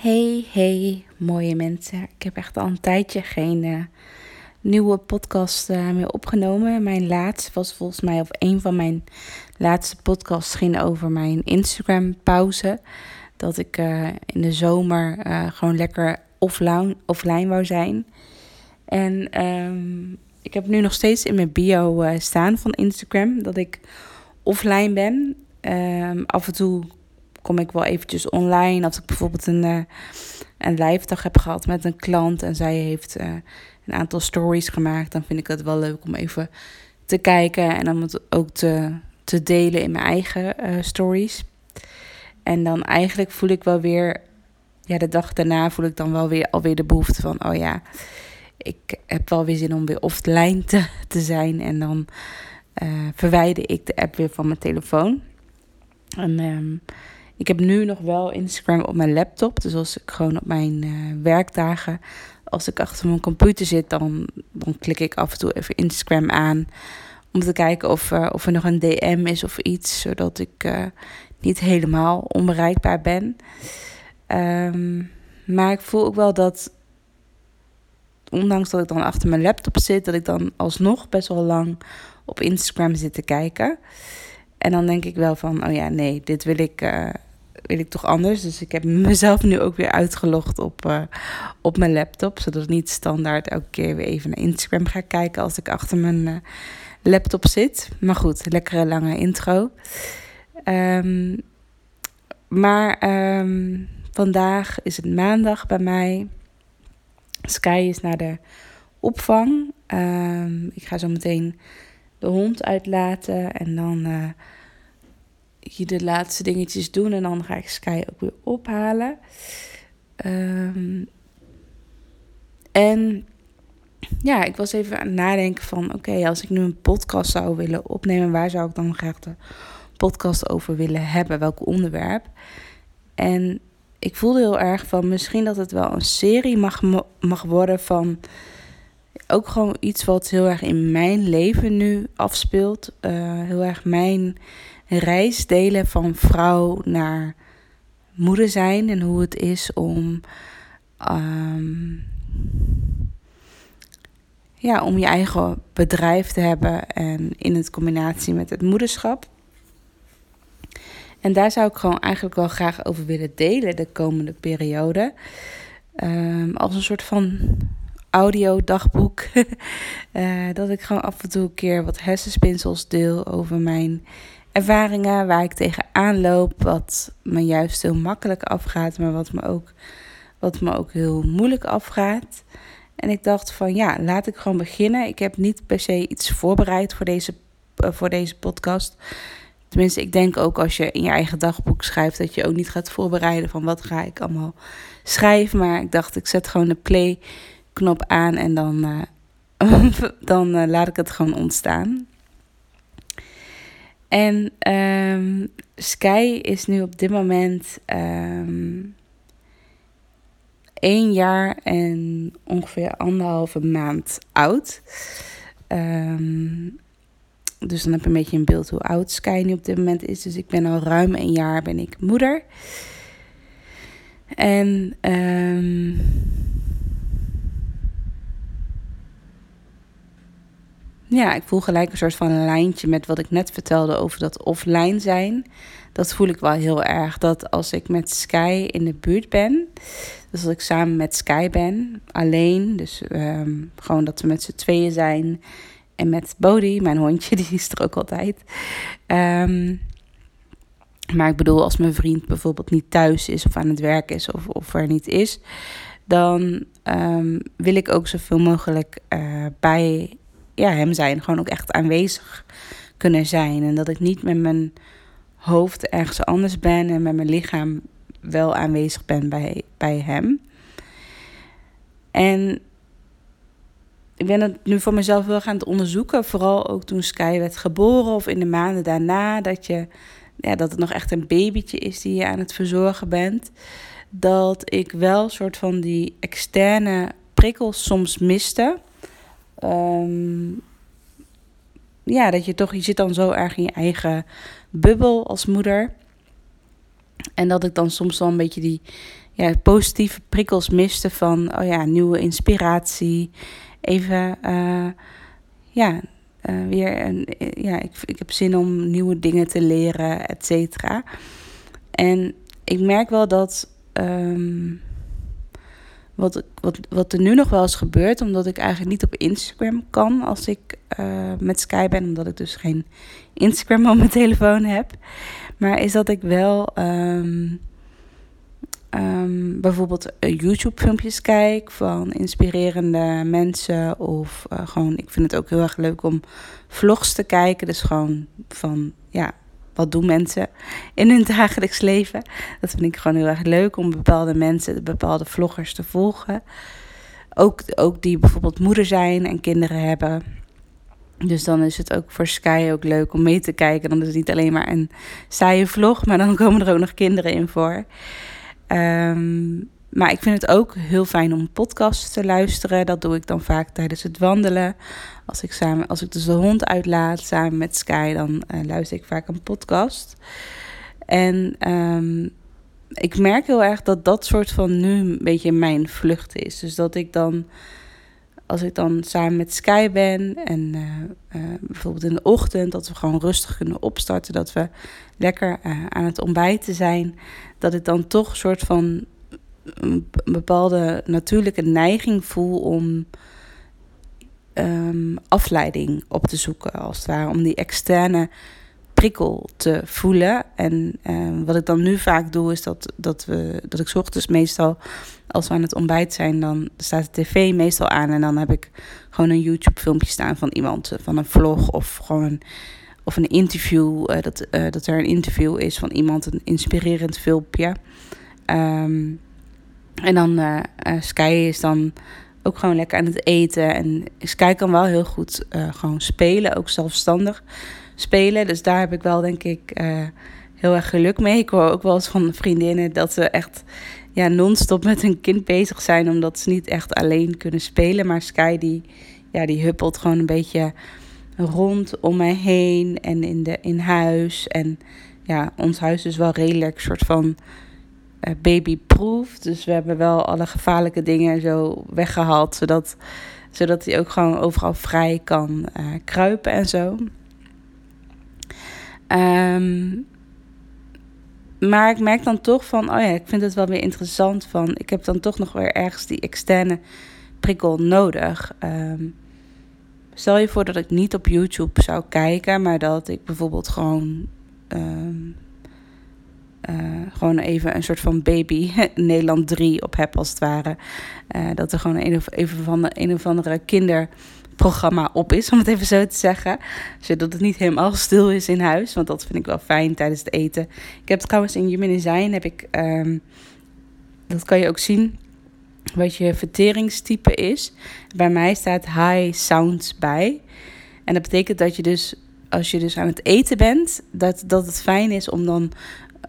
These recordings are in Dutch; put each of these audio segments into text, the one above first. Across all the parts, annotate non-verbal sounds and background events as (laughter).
Hey, hey, mooie mensen. Ik heb echt al een tijdje geen uh, nieuwe podcast uh, meer opgenomen. Mijn laatste was volgens mij, of een van mijn laatste podcasts ging over mijn Instagram-pauze. Dat ik uh, in de zomer gewoon lekker offline, wou zijn. En um, ik heb nu nog steeds in mijn bio staan van Instagram dat ik offline ben. Um, af en toe kom ik wel eventjes online. Als ik bijvoorbeeld een, uh, een live dag heb gehad met een klant en zij heeft uh, een aantal stories gemaakt, dan vind ik het wel leuk om even te kijken en om het ook te, te delen in mijn eigen uh, stories. En dan eigenlijk voel ik wel weer, ja, de dag daarna voel ik dan wel weer alweer de behoefte van, oh ja, ik heb wel weer zin om weer offline te, te zijn. En dan verwijder ik de app weer van mijn telefoon. En um, ik heb nu nog wel Instagram op mijn laptop. Dus als ik gewoon op mijn uh, werkdagen, als ik achter mijn computer zit, dan, klik ik af en toe even Instagram aan. Om te kijken of, uh, of er nog een DM is of iets, zodat ik uh, niet helemaal onbereikbaar ben. Um, maar ik voel ook wel dat, ondanks dat ik dan achter mijn laptop zit, dat ik dan alsnog best wel lang op Instagram zit te kijken. En dan denk ik wel van, oh ja, nee, dit wil ik, wil ik toch anders. Dus ik heb mezelf nu ook weer uitgelogd op, uh, op mijn laptop. Zodat ik niet standaard elke keer weer even naar Instagram ga kijken als ik achter mijn uh, laptop zit. Maar goed, lekkere lange intro. Um, maar um, vandaag is het maandag bij mij. Sky is naar de opvang. Um, ik ga zo meteen de hond uitlaten en dan... Uh, hier de laatste dingetjes doen en dan ga ik Sky ook weer ophalen. Um, en ja, ik was even aan het nadenken van... oké, als ik nu een podcast zou willen opnemen... waar zou ik dan graag de podcast over willen hebben? Welk onderwerp? En ik voelde heel erg van... misschien dat het wel een serie mag, mag worden van... ook gewoon iets wat heel erg in mijn leven nu afspeelt. Uh, heel erg mijn reis delen van vrouw naar moeder zijn en hoe het is om, um, ja, om je eigen bedrijf te hebben en in het combinatie met het moederschap. En daar zou ik gewoon eigenlijk wel graag over willen delen de komende periode. Um, als een soort van audiodagboek. uh, (laughs) dat ik gewoon af en toe een keer wat hersenspinsels deel over mijn ervaringen waar ik tegenaan loop, wat me juist heel makkelijk afgaat, maar wat me ook, wat me ook heel moeilijk afgaat. En ik dacht van ja, laat ik gewoon beginnen. Ik heb niet per se iets voorbereid voor deze, uh, voor deze podcast. Tenminste, ik denk ook als je in je eigen dagboek schrijft, dat je ook niet gaat voorbereiden van wat ga ik allemaal schrijven. Maar ik dacht, ik zet gewoon de play-knop aan en dan, uh, (laughs) dan uh, laat ik het gewoon ontstaan. En um, Sky is nu op dit moment um, één jaar en ongeveer anderhalve maand oud. Um, dus dan heb je een beetje een beeld hoe oud Sky nu op dit moment is. Dus ik ben al ruim een jaar ben ik moeder. En um, Ja, ik voel gelijk een soort van een lijntje met wat ik net vertelde over dat offline zijn. Dat voel ik wel heel erg. Dat als ik met Sky in de buurt ben, dus als ik samen met Sky ben, alleen, dus um, gewoon dat we met z'n tweeën zijn. En met Bodhi, mijn hondje, (laughs) die is er ook altijd. Um, maar ik bedoel, als mijn vriend bijvoorbeeld niet thuis is of aan het werk is of, of er niet is, dan um, wil ik ook zoveel mogelijk uh, bij ja, hem zijn. Gewoon ook echt aanwezig kunnen zijn. En dat ik niet met mijn hoofd ergens anders ben en met mijn lichaam wel aanwezig ben bij, bij hem. En ik ben het nu voor mezelf wel gaan onderzoeken. Vooral ook toen Sky werd geboren of in de maanden daarna. Dat, je, ja, dat het nog echt een babytje is die je aan het verzorgen bent. Dat ik wel soort van die externe prikkels soms miste. Um, ja, dat je toch, je zit dan zo erg in je eigen bubbel als moeder. En dat ik dan soms wel een beetje die, ja, positieve prikkels miste van, oh ja, nieuwe inspiratie. Even, uh, ja, uh, weer, een, ja ik, ik heb zin om nieuwe dingen te leren, et cetera. En ik merk wel dat. Um, wat, wat, wat er nu nog wel eens gebeurt, omdat ik eigenlijk niet op Instagram kan als ik uh, met Sky ben, omdat ik dus geen Instagram op mijn telefoon heb. Maar is dat ik wel um, um, bijvoorbeeld YouTube-filmpjes kijk van inspirerende mensen. Of uh, gewoon, ik vind het ook heel erg leuk om vlogs te kijken. Dus gewoon van, ja, wat doen mensen in hun dagelijks leven. Dat vind ik gewoon heel erg leuk om bepaalde mensen, bepaalde vloggers te volgen. Ook, ook die bijvoorbeeld moeder zijn en kinderen hebben. Dus dan is het ook voor Sky ook leuk om mee te kijken. Dan is het niet alleen maar een saaie vlog, maar dan (laughs) komen er ook nog kinderen in voor. Um, maar ik vind het ook heel fijn om podcasts te luisteren. Dat doe ik dan vaak tijdens het wandelen. Als ik, samen, als ik dus de hond uitlaat samen met Sky, dan uh, luister ik vaak een podcast. En um, ik merk heel erg dat dat soort van nu een beetje mijn vlucht is. Dus dat ik dan, als ik dan samen met Sky ben en uh, uh, bijvoorbeeld in de ochtend, dat we gewoon rustig kunnen opstarten, dat we lekker aan het ontbijten zijn, dat ik dan toch een soort van een bepaalde natuurlijke neiging voel om um, afleiding op te zoeken, als het ware, om die externe prikkel te voelen. En um, wat ik dan nu vaak doe, is dat, dat, we, dat ik ochtends meestal, als we aan het ontbijt zijn, dan staat de tv meestal aan en dan heb ik gewoon een YouTube-filmpje staan van iemand, van een vlog of gewoon of een interview, uh, dat, uh, dat er een interview is van iemand, een inspirerend filmpje. Um, en dan uh, uh, Sky is dan ook gewoon lekker aan het eten. En Sky kan wel heel goed uh, gewoon spelen, ook zelfstandig spelen. Dus daar heb ik wel, denk ik, heel erg geluk mee. Ik hoor ook wel eens van vriendinnen dat ze echt ja, non-stop met hun kind bezig zijn, omdat ze niet echt alleen kunnen spelen. Maar Sky die, ja, die huppelt gewoon een beetje rond om mij heen en in, de, in huis. En ja, ons huis is wel redelijk soort van babyproof. Dus we hebben wel alle gevaarlijke dingen zo weggehaald. Zodat, zodat hij ook gewoon overal vrij kan uh, kruipen en zo. Um, maar ik merk dan toch van, oh ja, ik vind het wel weer interessant van, ik heb dan toch nog weer ergens die externe prikkel nodig. Um, stel je voor dat ik niet op YouTube zou kijken, maar dat ik bijvoorbeeld gewoon um, uh, gewoon even een soort van baby (laughs) Nederland 3 op heb als het ware. Uh, dat er gewoon een of, even van een of andere kinderprogramma op is, om het even zo te zeggen. Zodat het niet helemaal stil is in huis, want dat vind ik wel fijn tijdens het eten. Ik heb trouwens in Human Design, heb ik, um, dat kan je ook zien, wat je verteringstype is. Bij mij staat high sounds bij. En dat betekent dat je dus als je dus aan het eten bent, dat, dat het fijn is om dan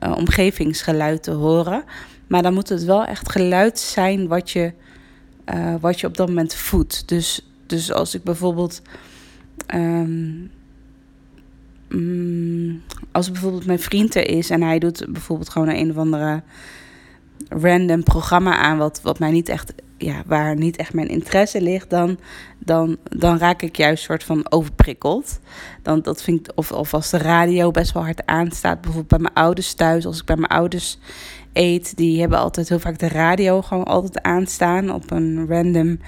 uh, omgevingsgeluid te horen. Maar dan moet het wel echt geluid zijn wat je, uh, wat je op dat moment voedt. Dus, dus als ik bijvoorbeeld. Um, um, als bijvoorbeeld mijn vriend er is en hij doet bijvoorbeeld gewoon een, een of andere random programma aan, wat, wat mij niet echt ja, waar niet echt mijn interesse ligt, dan, dan, dan raak ik juist soort van overprikkeld. Dan, dat vind ik, of, of als de radio best wel hard aanstaat, bijvoorbeeld bij mijn ouders thuis, als ik bij mijn ouders eet, die hebben altijd heel vaak de radio gewoon altijd aanstaan op een random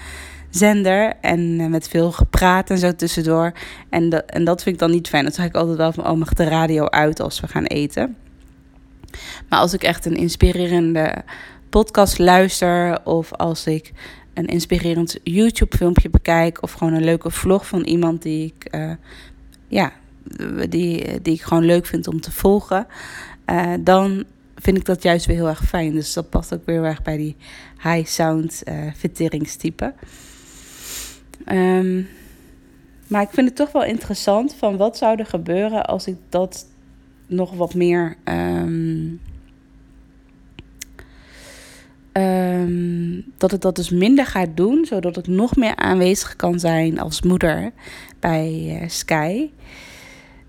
zender en eh, met veel gepraat en zo tussendoor. En, dat en dat vind ik dan niet fijn. Dan zeg ik altijd wel van, oh, mag de radio uit als we gaan eten. Maar als ik echt een inspirerende podcast luister of als ik een inspirerend YouTube filmpje bekijk of gewoon een leuke vlog van iemand die ik uh, ja, die, die ik gewoon leuk vind om te volgen, uh, dan vind ik dat juist weer heel erg fijn. Dus dat past ook weer erg bij die high sound uh, verteringstype. Um, maar ik vind het toch wel interessant van wat zou er gebeuren als ik dat nog wat meer um, Um, dat ik dat dus minder ga doen, zodat ik nog meer aanwezig kan zijn als moeder bij uh, Sky.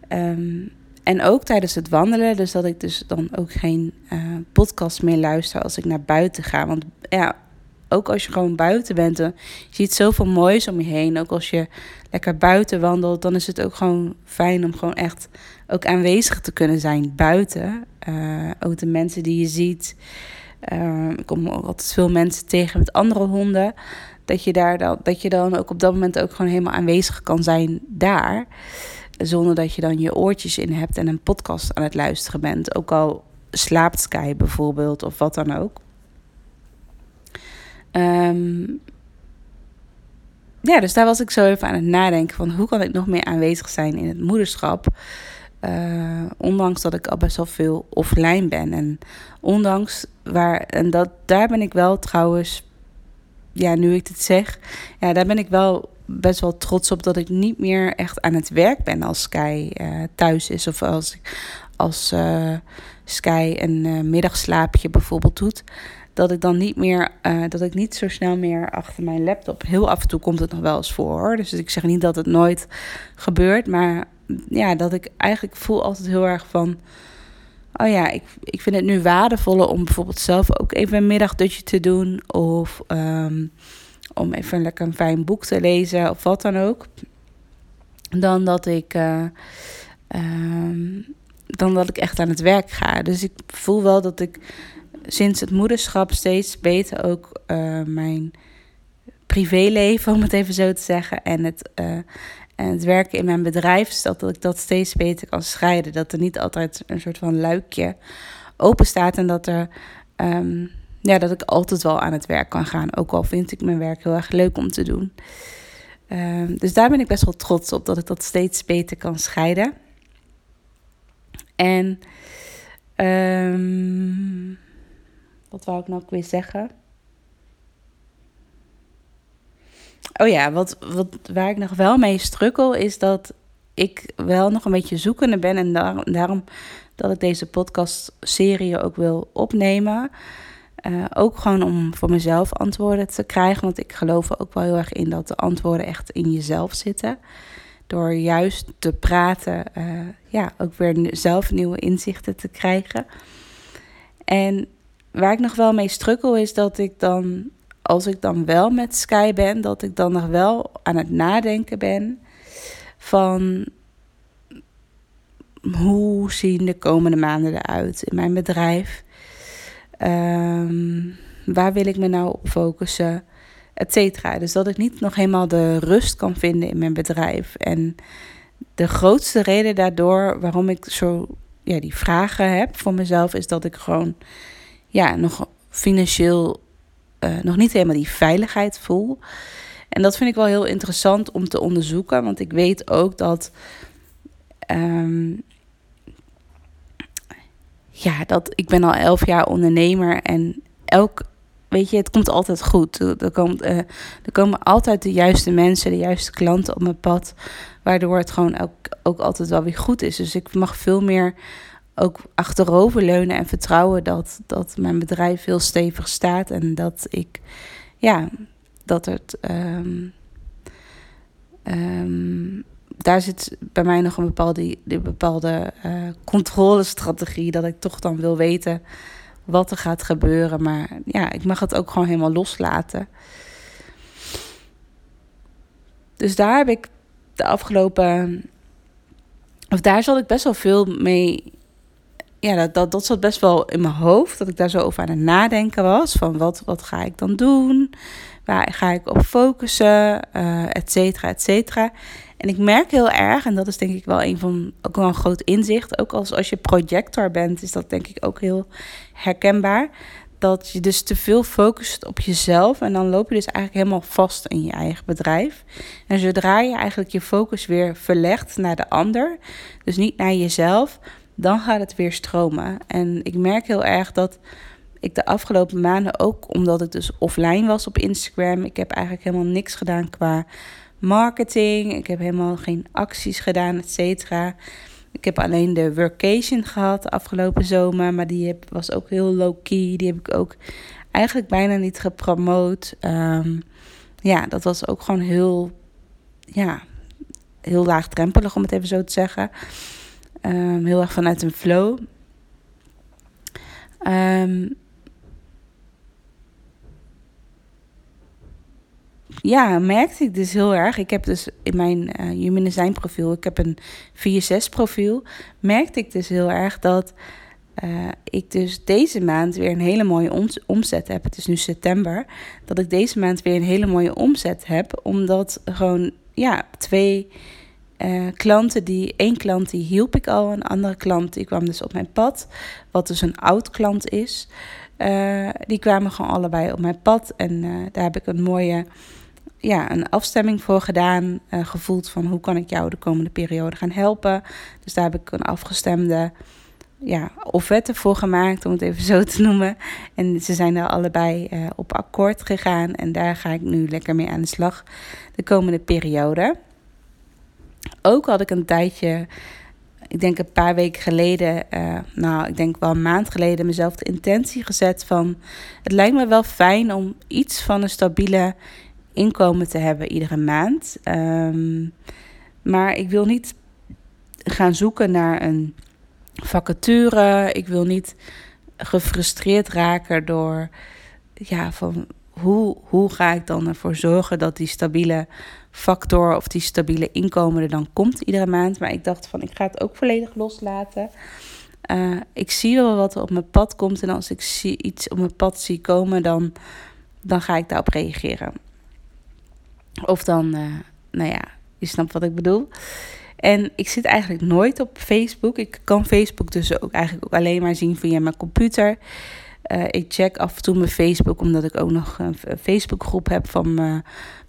Um, en ook tijdens het wandelen, dus dat ik dus dan ook geen uh, podcast meer luister als ik naar buiten ga. Want ja, ook als je gewoon buiten bent, je ziet zoveel moois om je heen. Ook als je lekker buiten wandelt, dan is het ook gewoon fijn om gewoon echt ook aanwezig te kunnen zijn buiten. Uh, ook de mensen die je ziet. Uh, ik kom altijd veel mensen tegen met andere honden. Dat je, daar dan, dat je dan ook op dat moment ook gewoon helemaal aanwezig kan zijn daar. Zonder dat je dan je oortjes in hebt en een podcast aan het luisteren bent. Ook al slaapt Sky bijvoorbeeld of wat dan ook. Um, ja, dus daar was ik zo even aan het nadenken van hoe kan ik nog meer aanwezig zijn in het moederschap. Uh, ondanks dat ik al best wel veel offline ben. En ondanks waar, en dat, daar ben ik wel trouwens, ja, nu ik dit zeg, ja, daar ben ik wel best wel trots op dat ik niet meer echt aan het werk ben als Sky uh, thuis is. Of als, als uh, Sky een middagslaapje bijvoorbeeld doet dat ik dan niet meer, uh, dat ik niet zo snel meer achter mijn laptop. Heel af en toe komt het nog wel eens voor hoor. Dus ik zeg niet dat het nooit gebeurt. Maar ja, dat ik eigenlijk voel altijd heel erg van. Oh ja, ik, ik vind het nu waardevoller om bijvoorbeeld zelf ook even een middagdutje te doen. Of um, om even lekker een fijn boek te lezen of wat dan ook. Dan dat ik. Uh, um, dan dat ik echt aan het werk ga. Dus ik voel wel dat ik sinds het moederschap steeds beter ook uh, mijn privéleven, om het even zo te zeggen, en het, uh, en het werken in mijn bedrijf, dat, ik dat steeds beter kan scheiden. Dat er niet altijd een soort van luikje open staat en dat er. Um, ja, dat ik altijd wel aan het werk kan gaan. Ook al vind ik mijn werk heel erg leuk om te doen. Um, dus daar ben ik best wel trots op dat ik dat steeds beter kan scheiden. En um, wat wou ik nou ook weer zeggen? Oh ja, wat, wat, waar ik nog wel mee strukkel is dat ik wel nog een beetje zoekende ben. En daar, daarom dat ik deze podcast-serie ook wil opnemen. Uh, ook gewoon om voor mezelf antwoorden te krijgen. Want ik geloof er ook wel heel erg in dat de antwoorden echt in jezelf zitten. Door juist te praten, uh, ja, ook weer zelf nieuwe inzichten te krijgen. En waar ik nog wel mee strukkel is dat ik dan, als ik dan wel met Sky ben, dat ik dan nog wel aan het nadenken ben van hoe zien de komende maanden eruit in mijn bedrijf? Um, waar wil ik me nou op focussen? Et cetera. Dus dat ik niet nog helemaal de rust kan vinden in mijn bedrijf. En de grootste reden daardoor waarom ik zo ja, die vragen heb voor mezelf, is dat ik gewoon ja, nog financieel uh, nog niet helemaal die veiligheid voel. En dat vind ik wel heel interessant om te onderzoeken, want ik weet ook dat. Um, ja, dat ik ben al elf jaar ondernemer en elk, weet je, het komt altijd goed. Er, komt, uh, er komen altijd de juiste mensen, de juiste klanten op mijn pad, waardoor het gewoon ook, ook altijd wel weer goed is. Dus ik mag veel meer ook achteroverleunen en vertrouwen dat, dat mijn bedrijf heel stevig staat en dat ik, ja, dat het. Um, um, daar zit bij mij nog een bepaalde, die bepaalde uh, controlestrategie. Dat ik toch dan wil weten wat er gaat gebeuren. Maar ja, ik mag het ook gewoon helemaal loslaten. Dus daar heb ik de afgelopen. Of daar zal ik best wel veel mee ja, dat, dat, dat zat best wel in mijn hoofd. Dat ik daar zo over aan het nadenken was. Van wat, wat ga ik dan doen? Waar ga ik op focussen? Uh, et cetera, et cetera. En ik merk heel erg, en dat is denk ik wel een van ook wel een groot inzicht. Ook als, als je projector bent, is dat denk ik ook heel herkenbaar. Dat je dus te veel focust op jezelf. En dan loop je dus eigenlijk helemaal vast in je eigen bedrijf. En zodra je eigenlijk je focus weer verlegt naar de ander, dus niet naar jezelf, dan gaat het weer stromen. En ik merk heel erg dat ik de afgelopen maanden ook, omdat ik dus offline was op Instagram, ik heb eigenlijk helemaal niks gedaan qua marketing. Ik heb helemaal geen acties gedaan, et cetera. Ik heb alleen de workation gehad de afgelopen zomer, maar die heb, was ook heel low-key. Die heb ik ook eigenlijk bijna niet gepromoot. Um, ja, dat was ook gewoon heel, ja, heel laagdrempelig, om het even zo te zeggen. Ehm, heel erg vanuit een flow. Um, ja, merkte ik dus heel erg. Ik heb dus in mijn uh, Human Design profiel, ik heb een 4-6 profiel, merkte ik dus heel erg dat uh, ik dus deze maand weer een hele mooie omzet heb. Het is nu september. Dat ik deze maand weer een hele mooie omzet heb. Omdat gewoon, ja, twee uh, klanten die... één klant die hielp ik al. Een andere klant die kwam dus op mijn pad. Wat dus een oud klant is. Uh, die kwamen gewoon allebei op mijn pad. En daar heb ik een mooie ja, een afstemming voor gedaan. Gevoeld van hoe kan ik jou de komende periode gaan helpen. Dus daar heb ik een afgestemde ja, offerte voor gemaakt, om het even zo te noemen. En ze zijn daar allebei op akkoord gegaan. En daar ga ik nu lekker mee aan de slag de komende periode. Ook had ik een tijdje, ik denk een paar weken geleden, uh, nou, ik denk wel een maand geleden, mezelf de intentie gezet van: het lijkt me wel fijn om iets van een stabiele inkomen te hebben iedere maand. Um, maar ik wil niet gaan zoeken naar een vacature. Ik wil niet gefrustreerd raken door ja, van hoe, hoe ga ik dan ervoor zorgen dat die stabiele factor of die stabiele inkomen er dan komt iedere maand. Maar ik dacht van ik ga het ook volledig loslaten. Uh, ik zie wel wat er op mijn pad komt. En als ik zie, iets op mijn pad zie komen, dan, dan ga ik daarop reageren. Of dan, uh, nou ja, je snapt wat ik bedoel. En ik zit eigenlijk nooit op Facebook. Ik kan Facebook dus ook eigenlijk ook alleen maar zien via mijn computer. Uh, ik check af en toe mijn Facebook, omdat ik ook nog een Facebookgroep heb van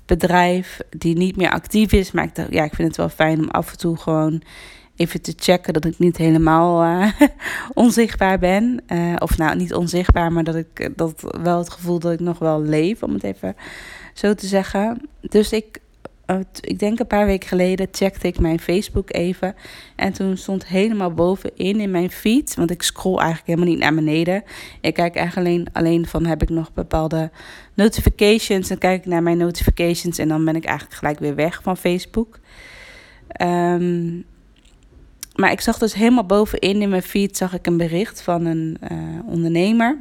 bedrijf die niet meer actief is. Maar ik ja, ik vind het wel fijn om af en toe gewoon even te checken dat ik niet helemaal uh, (laughs) onzichtbaar ben. Uh, of nou, niet onzichtbaar, maar dat ik dat wel het gevoel dat ik nog wel leef, om het even zo te zeggen. Dus ik ik denk een paar weken geleden checkte ik mijn Facebook even. En toen stond helemaal bovenin in mijn feed. Want ik scroll eigenlijk helemaal niet naar beneden. Ik kijk eigenlijk alleen, alleen van heb ik nog bepaalde notifications. Dan kijk ik naar mijn notifications. En dan ben ik eigenlijk gelijk weer weg van Facebook. Um, maar ik zag dus helemaal bovenin in mijn feed zag ik een bericht van een uh, ondernemer.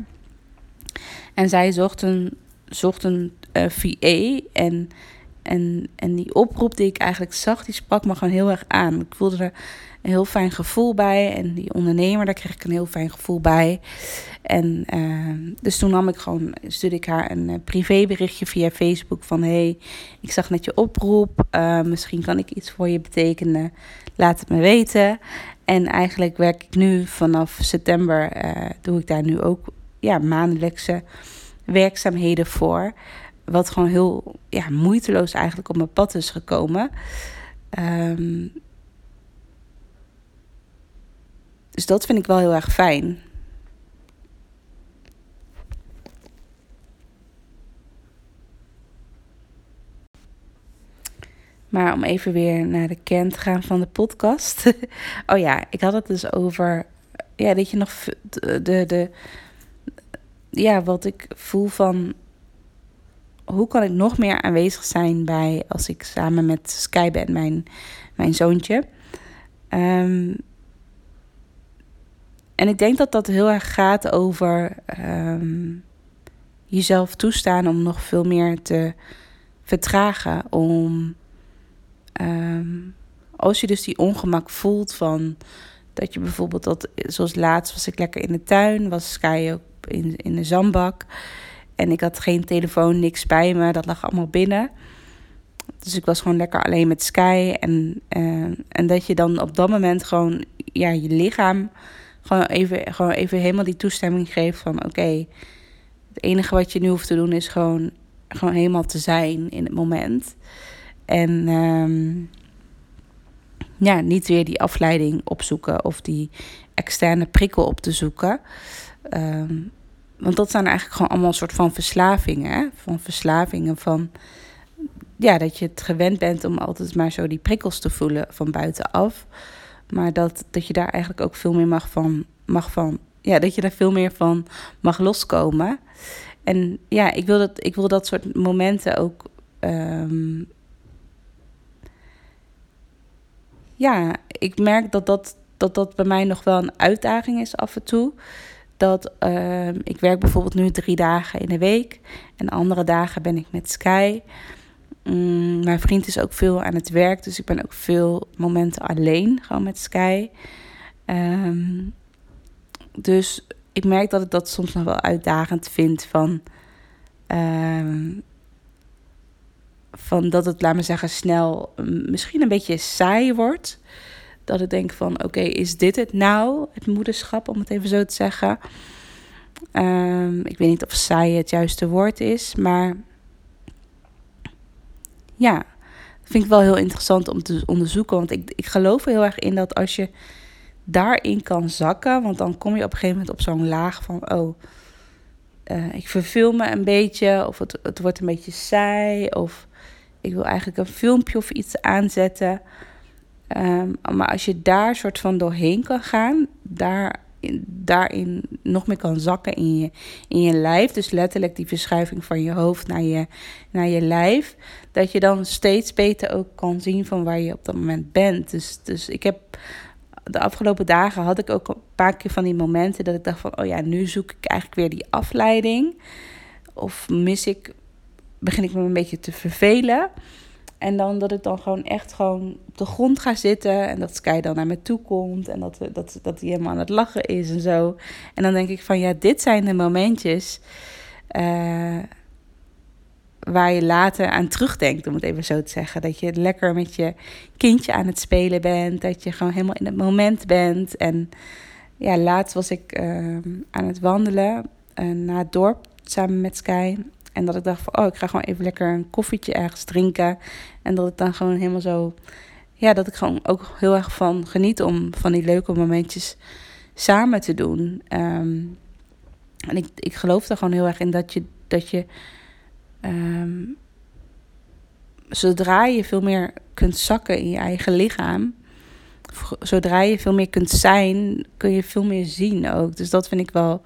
En zij zocht een, zocht een uh, eh, VA. En en, en die oproep die ik eigenlijk zag, die sprak me gewoon heel erg aan. Ik voelde er een heel fijn gevoel bij. En die ondernemer, daar kreeg ik een heel fijn gevoel bij. En uh, dus toen nam ik gewoon, stuurde ik haar een uh, privéberichtje via Facebook van... hey, ik zag net je oproep, uh, misschien kan ik iets voor je betekenen. Laat het me weten. En eigenlijk werk ik nu vanaf september, doe ik daar nu ook ja, maandelijkse werkzaamheden voor... Wat gewoon heel ja, moeiteloos eigenlijk op mijn pad is gekomen. Um, dus dat vind ik wel heel erg fijn. Maar om even weer naar de kern te gaan van de podcast. (laughs) oh ja, ik had het dus over. Ja, dat je nog. De, de, de, ja, wat ik voel van hoe kan ik nog meer aanwezig zijn bij als ik samen met Sky ben, mijn, mijn zoontje. Um, en ik denk dat dat heel erg gaat over um, jezelf toestaan om nog veel meer te vertragen. Om um, als je dus die ongemak voelt van dat je bijvoorbeeld dat, zoals laatst was ik lekker in de tuin, was Sky ook in, in de zandbak. En ik had geen telefoon, niks bij me. Dat lag allemaal binnen. Dus ik was gewoon lekker alleen met Sky. En, uh, en dat je dan op dat moment gewoon ja, je lichaam gewoon even, gewoon even helemaal die toestemming geeft van oké, het enige wat je nu hoeft te doen is gewoon, gewoon helemaal te zijn in het moment. En um, ja, niet weer die afleiding opzoeken of die externe prikkel op te zoeken. Um, want dat zijn eigenlijk gewoon allemaal een soort van verslavingen. Hè? Van verslavingen van. Ja, dat je het gewend bent om altijd maar zo die prikkels te voelen van buitenaf. Maar dat, dat je daar eigenlijk ook veel meer mag van, mag van. Ja, dat je daar veel meer van mag loskomen. En ja, ik wil dat, ik wil dat soort momenten ook. Um, ja, ik merk dat dat dat dat bij mij nog wel een uitdaging is af en toe. Dat ehm, ik werk bijvoorbeeld nu drie dagen in de week. En andere dagen ben ik met Sky. Mm, mijn vriend is ook veel aan het werk. Dus ik ben ook veel momenten alleen. Gewoon met Sky. Ehm, dus ik merk dat ik dat soms nog wel uitdagend vind. Van, ehm, van dat het, laat me zeggen, snel mm, misschien een beetje saai wordt. Dat ik denk van, oké, is dit het nou? Het moederschap, om het even zo te zeggen. Um, ik weet niet of saai het juiste woord is, maar ja, vind ik wel heel interessant om te onderzoeken. Want ik, ik geloof er heel erg in dat als je daarin kan zakken, want dan kom je op een gegeven moment op zo'n laag van, oh, uh, ik verveel me een beetje, of het, het wordt een beetje saai, of ik wil eigenlijk een filmpje of iets aanzetten. Um, maar als je daar soort van doorheen kan gaan, daar, daarin nog meer kan zakken in je, in je lijf. Dus letterlijk die verschuiving van je hoofd naar je, naar je lijf. Dat je dan steeds beter ook kan zien van waar je op dat moment bent. Dus, dus ik heb de afgelopen dagen had ik ook een paar keer van die momenten dat ik dacht van, oh ja, nu zoek ik eigenlijk weer die afleiding. Of mis ik, begin ik me een beetje te vervelen. En dan dat ik dan gewoon echt gewoon op de grond ga zitten. En dat Sky dan naar me toe komt. En dat, dat, dat hij helemaal aan het lachen is en zo. En dan denk ik van ja, dit zijn de momentjes. Uh, waar je later aan terugdenkt, om het even zo te zeggen. Dat je lekker met je kindje aan het spelen bent. Dat je gewoon helemaal in het moment bent. En ja, laatst was ik uh, aan het wandelen uh, naar het dorp samen met Sky. En dat ik dacht van, oh, ik ga gewoon even lekker een koffietje ergens drinken. En dat ik dan gewoon helemaal zo... Ja, dat ik gewoon ook heel erg van geniet om van die leuke momentjes samen te doen. Um, en ik, ik geloof er gewoon heel erg in dat je... Dat je um, zodra je veel meer kunt zakken in je eigen lichaam... Zodra je veel meer kunt zijn, kun je veel meer zien ook. Dus dat vind ik wel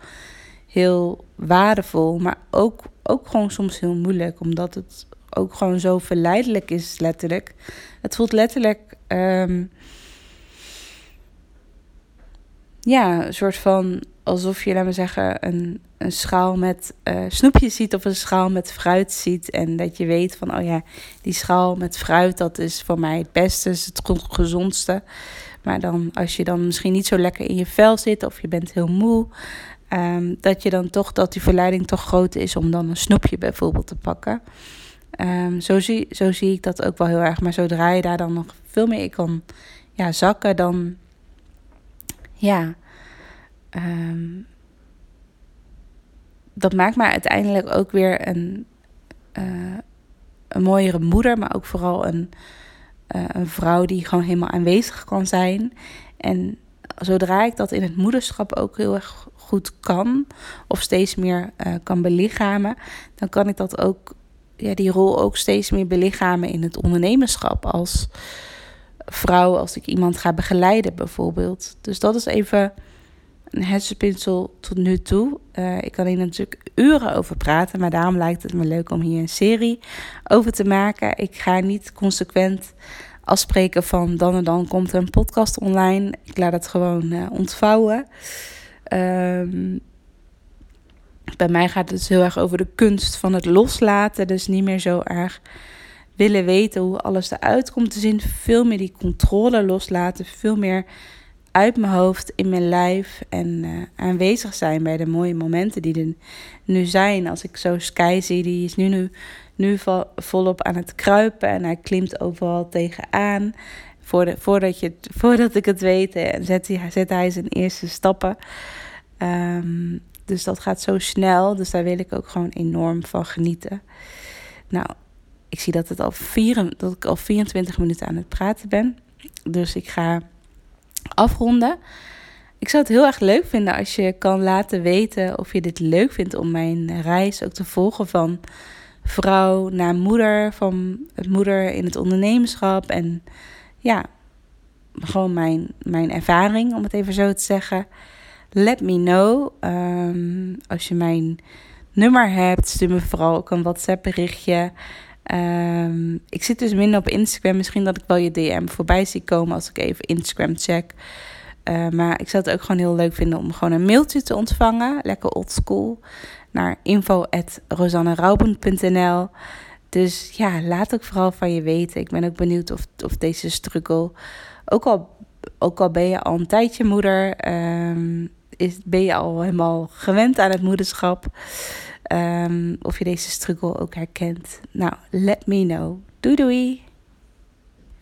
heel waardevol. Maar ook, ook gewoon soms heel moeilijk. Omdat het ook gewoon zo verleidelijk is, letterlijk. Het voelt letterlijk. Um, ja, een soort van alsof je, laat me zeggen, een, een schaal met uh, snoepjes ziet of een schaal met fruit ziet. En dat je weet van, oh ja, die schaal met fruit, dat is voor mij het beste, is het gezondste. Maar dan, als je dan misschien niet zo lekker in je vel zit of je bent heel moe, um, dat je dan toch, dat die verleiding toch groot is om dan een snoepje bijvoorbeeld te pakken. Um, zo, zie, zo zie ik dat ook wel heel erg. Maar zodra je daar dan nog veel meer in kan ja, zakken, dan ja. Um, dat maakt mij uiteindelijk ook weer een, uh, een mooiere moeder, maar ook vooral een, uh, een vrouw die gewoon helemaal aanwezig kan zijn. En zodra ik dat in het moederschap ook heel erg goed kan, of steeds meer uh, kan belichamen, dan kan ik dat ook ja, die rol ook steeds meer belichamen in het ondernemerschap als vrouw, als ik iemand ga begeleiden bijvoorbeeld. Dus dat is even een hersenspinsel tot nu toe. Uh, ik kan hier natuurlijk uren over praten, maar daarom lijkt het me leuk om hier een serie over te maken. Ik ga niet consequent afspreken van dan en dan komt er een podcast online. Ik laat het gewoon uh, ontvouwen. Um, bij mij gaat het dus heel erg over de kunst van het loslaten. Dus niet meer zo erg willen weten hoe alles eruit komt te zien. Veel meer die controle loslaten. Veel meer uit mijn hoofd, in mijn lijf. En uh, aanwezig zijn bij de mooie momenten die er nu zijn. Als ik zo Sky zie, die is nu, nu, nu volop aan het kruipen. En hij klimt overal tegenaan. Voordat, je, voordat ik het weet, en zet hij, zet hij zijn eerste stappen. Um, dus dat gaat zo snel. Dus daar wil ik ook gewoon enorm van genieten. Nou, ik zie dat, het al vier, dat ik al 24 minuten aan het praten ben. Dus ik ga afronden. Ik zou het heel erg leuk vinden als je kan laten weten of je dit leuk vindt om mijn reis ook te volgen van vrouw naar moeder, van het moeder in het ondernemerschap en ja, gewoon mijn, mijn ervaring, om het even zo te zeggen. Let me know. Um, als je mijn nummer hebt, stuur me vooral ook een WhatsApp berichtje. Um, ik zit dus minder op Instagram. Misschien dat ik wel je DM voorbij zie komen als ik even Instagram check. Uh, maar ik zou het ook gewoon heel leuk vinden om gewoon een mailtje te ontvangen. Lekker oldschool. Naar info.rosannerauben.nl Dus ja, laat ook vooral van je weten. Ik ben ook benieuwd of, of deze struggle... Ook al, ook al ben je al een tijdje moeder... Um, is, ben je al helemaal gewend aan het moederschap... Um, of je deze struggle ook herkent. Nou, let me know. Doei doei!